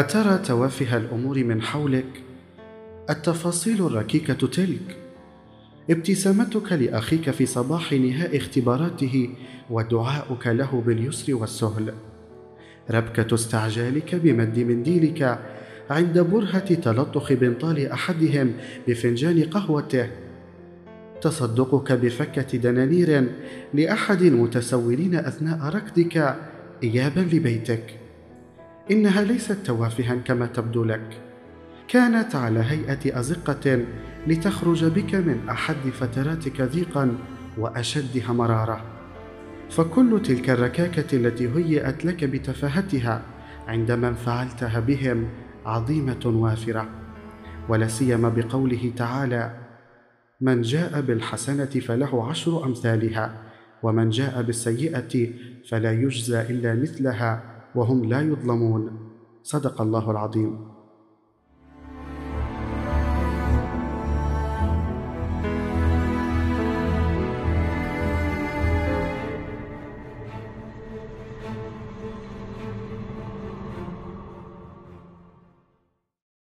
أترى توافه الأمور من حولك؟ التفاصيل الركيكة تلك ابتسامتك لأخيك في صباح نهاء اختباراته ودعاؤك له باليسر والسهل. ربكه استعجالك بمد منديلك عند برهة تلطخ بنطال أحدهم بفنجان قهوته. تصدقك بفكة دنانير لأحد المتسولين أثناء ركضك ايابا لبيتك. إنها ليست توافها كما تبدو لك. كانت على هيئة أزقة لتخرج بك من أحد فتراتك ضيقا واشدها مرارة. فكل تلك الركاكة التي هيئت لك بتفاهتها عندما فعلتها بهم عظيمة وافرة. ولا سيما بقوله تعالى من جاء بالحسنة فله عشر أمثالها ومن جاء بالسيئة فلا يجزى إلا مثلها وهم لا يظلمون. صدق الله العظيم.